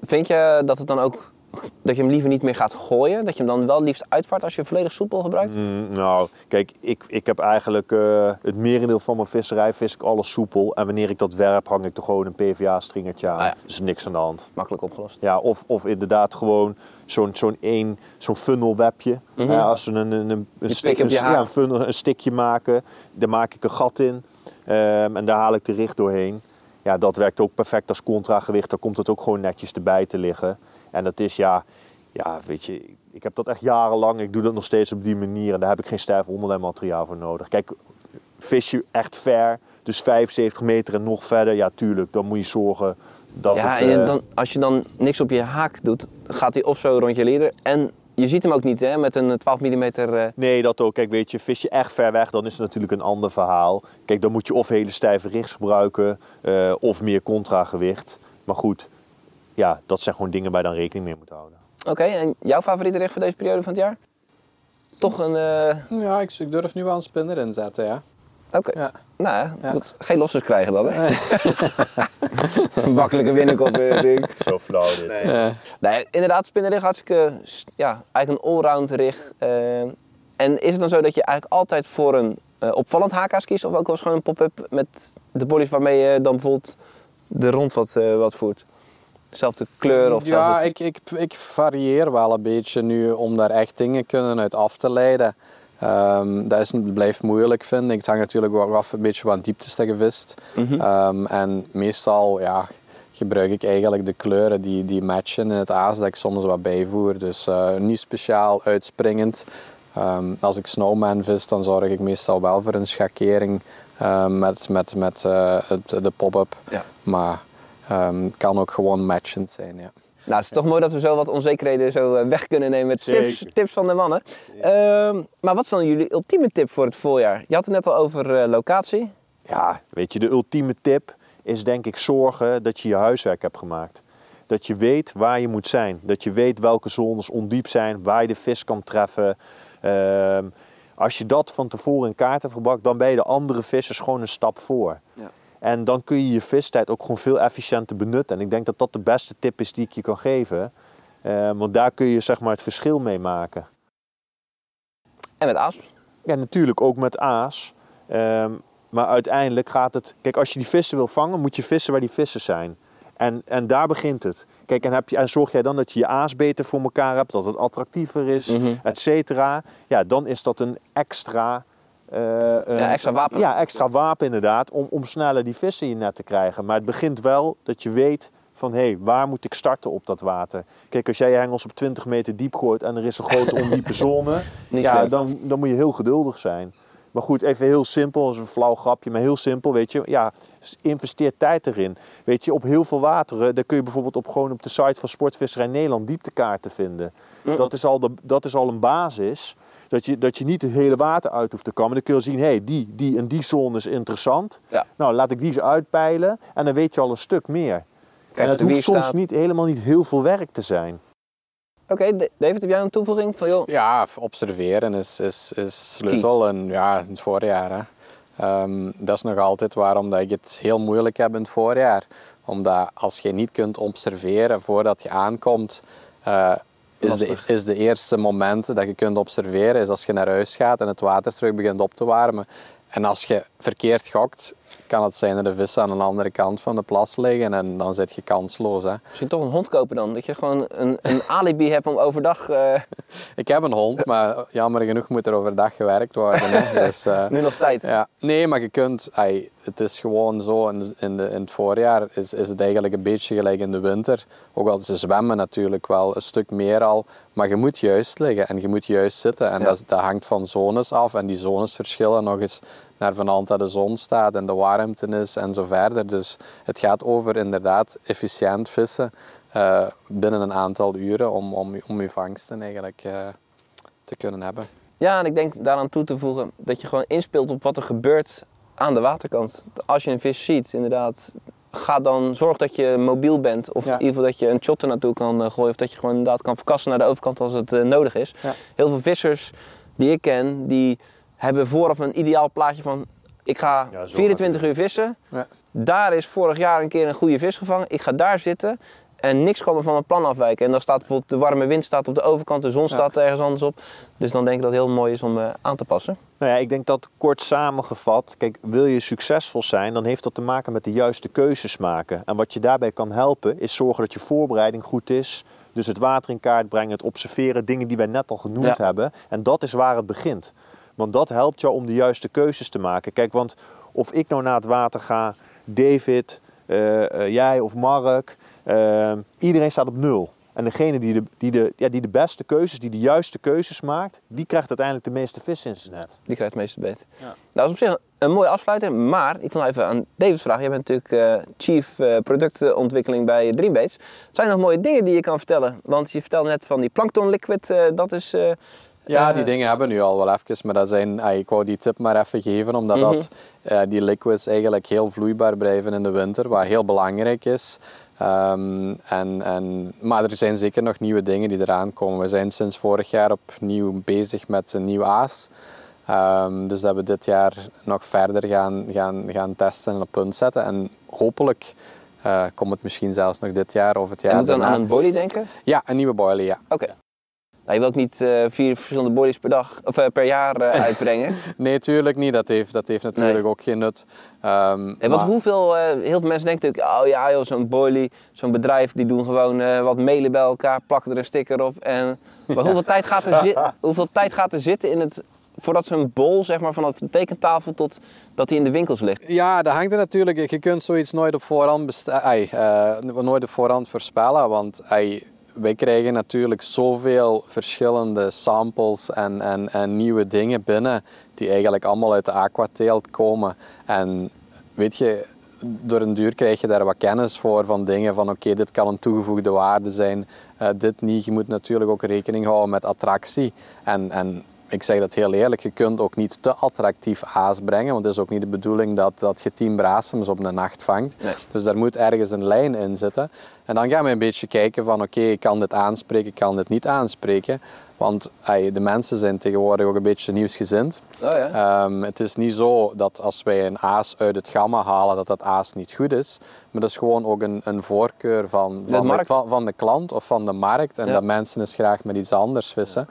Vind je dat het dan ook dat je hem liever niet meer gaat gooien? Dat je hem dan wel liefst uitvaart als je volledig soepel gebruikt? Mm, nou, kijk, ik, ik heb eigenlijk eh, het merendeel van mijn visserij vis ik alles soepel. En wanneer ik dat werp, hang ik er gewoon een PVA-stringertje aan. Ah ja. Is niks aan de hand. Makkelijk opgelost. Ja, of, of inderdaad gewoon zo'n zo'n één, zo'n funnelwebje. Ja, als we een, een, een, een, ja, een, funnel, een stikje maken, daar maak ik een gat in. Ehm, en daar haal ik de richt doorheen. Ja, dat werkt ook perfect als contragewicht. Dan komt het ook gewoon netjes erbij te liggen. En dat is ja, ja, weet je, ik heb dat echt jarenlang. Ik doe dat nog steeds op die manier. En daar heb ik geen stijf onderlijnmateriaal voor nodig. Kijk, vis je echt ver, dus 75 meter en nog verder, ja, tuurlijk, dan moet je zorgen dat ja, het... en eh, dan, als je dan niks op je haak doet, gaat hij of zo rond je lieder. En je ziet hem ook niet hè, met een 12 mm. eh Nee, dat ook. Kijk, weet je, vis je echt ver weg, dan is het natuurlijk een ander verhaal. Kijk, dan moet je of hele stijve richts gebruiken, eh, of meer contragewicht. Maar goed, ja, dat zijn gewoon dingen waar je dan rekening mee moet houden. Oké, en jouw favoriete richt voor deze periode van het jaar? Toch een... eh, Ja, ik, ik durf nu wel een spinner inzetten, ja. Oké, Ja. nou ja, geen losses krijgen dan hè? een [LAUGHS] makkelijke winnerkop eh, denk ik. Zo flauw dit. Ja. Nee, inderdaad, spinnenrig hartstikke, ja, eigenlijk een allround rig. eh, en is het dan zo dat je eigenlijk altijd voor een eh, opvallend haakaas kiest? Of ook wel eens gewoon een pop-up met de bodies waarmee je dan bijvoorbeeld de rond wat, eh, wat voert? Dezelfde kleur of Ja, zelfde- ik, ik, ik varieer wel een beetje nu om daar echt dingen kunnen uit af te leiden. Ehm, dat is, blijft moeilijk, vind ik. Het hangt natuurlijk wel af een beetje wat dieptes dat je vist. Mhm. Ehm, en meestal ja, gebruik ik eigenlijk de kleuren die, die matchen in het aas dat ik soms wat bijvoer. Dus eh, niet speciaal uitspringend. Ehm, als ik snowman vis, dan zorg ik meestal wel voor een schakering eh, met, met, met eh, het, de pop-up. Ja. Maar ehm, het kan ook gewoon matchend zijn, ja. Nou, het is toch mooi dat we zo wat onzekerheden zo eh, weg kunnen nemen met tips, tips van de mannen. Ehm, maar wat is dan jullie ultieme tip voor het voorjaar? Je had het net al over eh, locatie. Ja, weet je, de ultieme tip is denk ik zorgen dat je je huiswerk hebt gemaakt. Dat je weet waar je moet zijn. Dat je weet welke zones ondiep zijn, waar je de vis kan treffen. Ehm, als je dat van tevoren in kaart hebt gebracht, dan ben je de andere vissers gewoon een stap voor. Ja. En dan kun je je vistijd ook gewoon veel efficiënter benutten. En ik denk dat dat de beste tip is die ik je kan geven. Ehm, want daar kun je zeg maar het verschil mee maken. En met aas. Ja, natuurlijk ook met aas. Ehm, maar uiteindelijk gaat het. Kijk, als je die vissen wil vangen, moet je vissen waar die vissen zijn. En, en daar begint het. Kijk, en, heb je, en zorg jij dan dat je je aas beter voor elkaar hebt, dat het attractiever is, Mhm. et cetera. Ja, dan is dat een extra. Een- Ja, extra wapen. Ja, extra wapen inderdaad, om, om sneller die vissen in je net te krijgen. Maar het begint wel dat je weet van hé, hey, waar moet ik starten op dat water? Kijk, als jij je hengels op 20 meter diep gooit en er is een grote [LAUGHS] ondiepe zone, ja, dan, dan moet je heel geduldig zijn. Maar goed, even heel simpel, dat is een flauw grapje, maar heel simpel, weet je. Ja, investeer tijd erin. Weet je, op heel veel wateren, daar kun je bijvoorbeeld op, gewoon op de site van Sportvisserij Nederland dieptekaarten vinden. Mm. Dat, is al de, dat is al een basis. Dat je, dat je niet het hele water uit hoeft te komen. Dan kun je zien, hé, hey, die, die en die zone is interessant. Ja. Nou, laat ik die eens uitpeilen en dan weet je al een stuk meer. Kijk, en het hoeft soms staat. niet, helemaal niet heel veel werk te zijn. Oké, David, heb jij een toevoeging van joh? Ja, observeren is, is, is sleutel. En ja, in het voorjaar. Hè. Ehm, dat is nog altijd waarom dat ik het heel moeilijk heb in het voorjaar. Omdat als je niet kunt observeren voordat je aankomt, eh, is, de, is de eerste momenten dat je kunt observeren is als je naar huis gaat en het water terug begint op te warmen. En als je verkeerd gokt, kan het zijn dat de vissen aan de andere kant van de plas liggen en dan zit je kansloos. Hè. Misschien toch een hond kopen dan. Dat je gewoon een, een [LAUGHS] alibi hebt om overdag... eh, [LAUGHS] Ik heb een hond, maar jammer genoeg moet er overdag gewerkt worden. Hè. [LAUGHS] Dus, eh, nu nog tijd. ja. Nee, maar je kunt, het is gewoon zo, in, in, de, in het voorjaar is, is het eigenlijk een beetje gelijk in de winter. Ook al ze zwemmen natuurlijk wel een stuk meer al, maar je moet juist liggen en je moet juist zitten. En Ja. dat, dat hangt van zones af en die zones verschillen nog eens naar vanaf dat de zon staat en de warmte is en zo verder. Dus het gaat over inderdaad efficiënt vissen eh, binnen een aantal uren om, om, om je vangsten eigenlijk eh, te kunnen hebben. Ja, en ik denk daaraan toe te voegen dat je gewoon inspeelt op wat er gebeurt aan de waterkant. Als je een vis ziet, inderdaad, ga dan zorg dat je mobiel bent. Of Ja. in ieder geval dat je een shot er naartoe kan eh, gooien. Of dat je gewoon inderdaad kan verkassen naar de overkant als het nodig is. Ja. Heel veel vissers die ik ken, die hebben vooraf een ideaal plaatje van... Ik ga Ja, zo 24 uur vissen. Ja. Daar is vorig jaar een keer een goede vis gevangen. Ik ga daar zitten. En niks kan me van mijn plan afwijken. En dan staat bijvoorbeeld de warme wind staat op de overkant, de zon staat ergens anders op. Dus dan denk ik dat het heel mooi is om eh, aan te passen. Nou ja, ik denk dat kort samengevat, kijk, wil je succesvol zijn, dan heeft dat te maken met de juiste keuzes maken. En wat je daarbij kan helpen, is zorgen dat je voorbereiding goed is. Dus het water in kaart brengen, het observeren, dingen die wij net al genoemd Ja. hebben. En dat is waar het begint. Want dat helpt jou om de juiste keuzes te maken. Kijk, want of ik nou naar het water ga, David, eh, eh, jij of Mark, eh, iedereen staat op nul. En degene die de, die, de, ja, die de beste keuzes, die de juiste keuzes maakt, die krijgt uiteindelijk de meeste vis in zijn net. Die krijgt het meeste beet. Ja. Nou, dat is op zich een mooie afsluiter. Maar ik wil even aan David vragen. Jij bent natuurlijk eh, chief eh, productontwikkeling bij Dreambaits. Zijn er nog mooie dingen die je kan vertellen? Want je vertelde net van die plankton liquid. eh, dat is... eh, Ja, eh, die dingen hebben we nu al wel even, maar dat zijn, ah, ik wou die tip maar even geven, omdat Mhm. dat, eh, die liquids eigenlijk heel vloeibaar blijven in de winter, wat heel belangrijk is. Ehm, en, en, maar er zijn zeker nog nieuwe dingen die eraan komen. We zijn sinds vorig jaar opnieuw bezig met een nieuw aas. Ehm, dus dat we dit jaar nog verder gaan, gaan, gaan testen en op punt zetten. En hopelijk eh, komt het misschien zelfs nog dit jaar of het jaar en dan daarna. aan een body denken? Ja, een nieuwe boiler, ja. Oké. Nou, je wil ook niet eh, vier verschillende bodies per dag of eh, per jaar eh, [LAUGHS] uitbrengen. Nee, tuurlijk niet. Dat heeft, dat heeft natuurlijk Nee. ook geen nut. En wat, maar- hoeveel, heel veel mensen denken natuurlijk, oh ja joh, zo'n boilie, zo'n bedrijf, die doen gewoon wat mailen bij elkaar, plakken er een sticker op. En, [LAUGHS] maar hoeveel, tijd gaat er hoeveel tijd gaat er zitten in het, voordat zo'n bol, zeg maar, vanaf de tekentafel tot dat hij in de winkels ligt? Ja, dat hangt er natuurlijk. Je kunt zoiets nooit op voorhand, eh, nooit op voorhand voorspellen. Want ai, wij krijgen natuurlijk zoveel verschillende samples en, en, en nieuwe dingen binnen. Die eigenlijk allemaal uit de aquateelt komen. En weet je, door een duur krijg je daar wat kennis voor van dingen van oké, dit kan een toegevoegde waarde zijn, eh, dit niet. Je moet natuurlijk ook rekening houden met attractie. En, en ik zeg dat heel eerlijk, je kunt ook niet te attractief aas brengen, want het is ook niet de bedoeling dat, dat je tien brasems op een nacht vangt. Nee. Dus daar moet ergens een lijn in zitten. En dan gaan we een beetje kijken van oké, ik kan dit aanspreken, ik kan dit niet aanspreken. Want de mensen zijn tegenwoordig ook een beetje nieuwsgezind. Oh ja. Ehm, het is niet zo dat als wij een aas uit het gamma halen, dat dat aas niet goed is. Maar dat is gewoon ook een, een voorkeur van, van, de, markt. van, van de klant of van de markt. En Ja. dat mensen eens graag met iets anders vissen.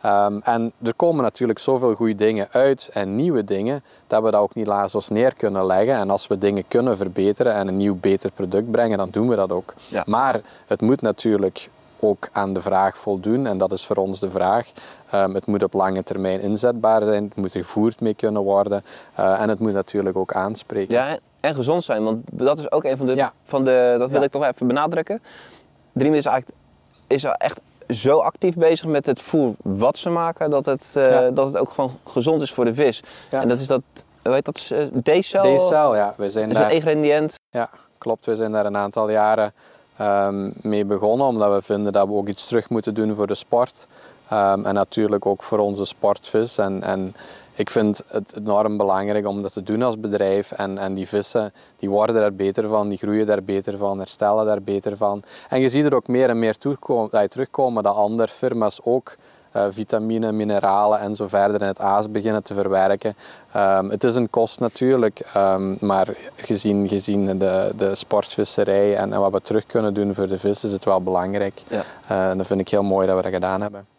Ehm, en er komen natuurlijk zoveel goede dingen uit en nieuwe dingen, dat we dat ook niet laat ons neer kunnen leggen. En als we dingen kunnen verbeteren en een nieuw, beter product brengen, dan doen we dat ook. Ja. Maar het moet natuurlijk ook aan de vraag voldoen. En dat is voor ons de vraag. Ehm, het moet op lange termijn inzetbaar zijn. Het moet gevoerd mee kunnen worden. eh, en het moet natuurlijk ook aanspreken. Ja, en gezond zijn, want dat is ook een van de, Ja. van de dat wil Ja. ik toch even benadrukken. Dream is eigenlijk is echt zo actief bezig met het voer wat ze maken, dat het, eh, Ja. dat het ook gewoon gezond is voor de vis. Ja. En dat is dat, heet dat, uh, D-cel? Ja. Wij zijn is een ingrediënt. ja, klopt. We zijn daar een aantal jaren ehm, mee begonnen. Omdat we vinden dat we ook iets terug moeten doen voor de sport. Ehm, en natuurlijk ook voor onze sportvis. En, en ik vind het enorm belangrijk om dat te doen als bedrijf. En, en die vissen die worden daar beter van, die groeien daar beter van, herstellen daar beter van. En je ziet er ook meer en meer toekomen, eh, terugkomen dat andere firma's ook eh, vitamine, mineralen en zo verder in het aas beginnen te verwerken. Ehm, het is een kost natuurlijk, ehm, maar gezien, gezien de, de sportvisserij en, en wat we terug kunnen doen voor de vis, is het wel belangrijk. Ja. Eh, en dat vind ik heel mooi dat we dat gedaan hebben.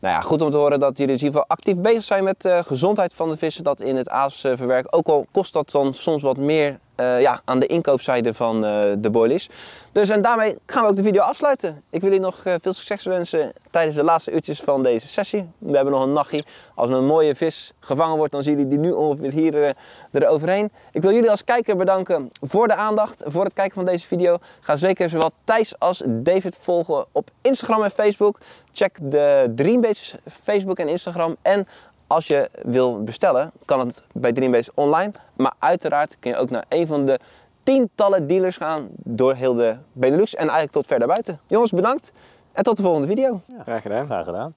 Nou ja, goed om te horen dat jullie in ieder geval actief bezig zijn met de gezondheid van de vissen. Dat in het aas eh. Ook al kost dat dan soms wat meer eh, ja, aan de inkoopzijde van eh, de boilies. Dus en daarmee gaan we ook de video afsluiten. Ik wil jullie nog eh, veel succes wensen tijdens de laatste uurtjes van deze sessie. We hebben nog een nachtje. Als een mooie vis gevangen wordt, dan zien jullie die nu ongeveer hier eroverheen. Ik wil jullie als kijker bedanken voor de aandacht, voor het kijken van deze video. Ga zeker zowel Thijs als David volgen op Instagram en Facebook. Check de Dreambase Facebook en Instagram. En als je wil bestellen, kan het bij Dreambase online. Maar uiteraard kun je ook naar een van de tientallen dealers gaan door heel de Benelux en eigenlijk tot ver daarbuiten. Jongens, bedankt en tot de volgende video. Graag gedaan. Graag gedaan.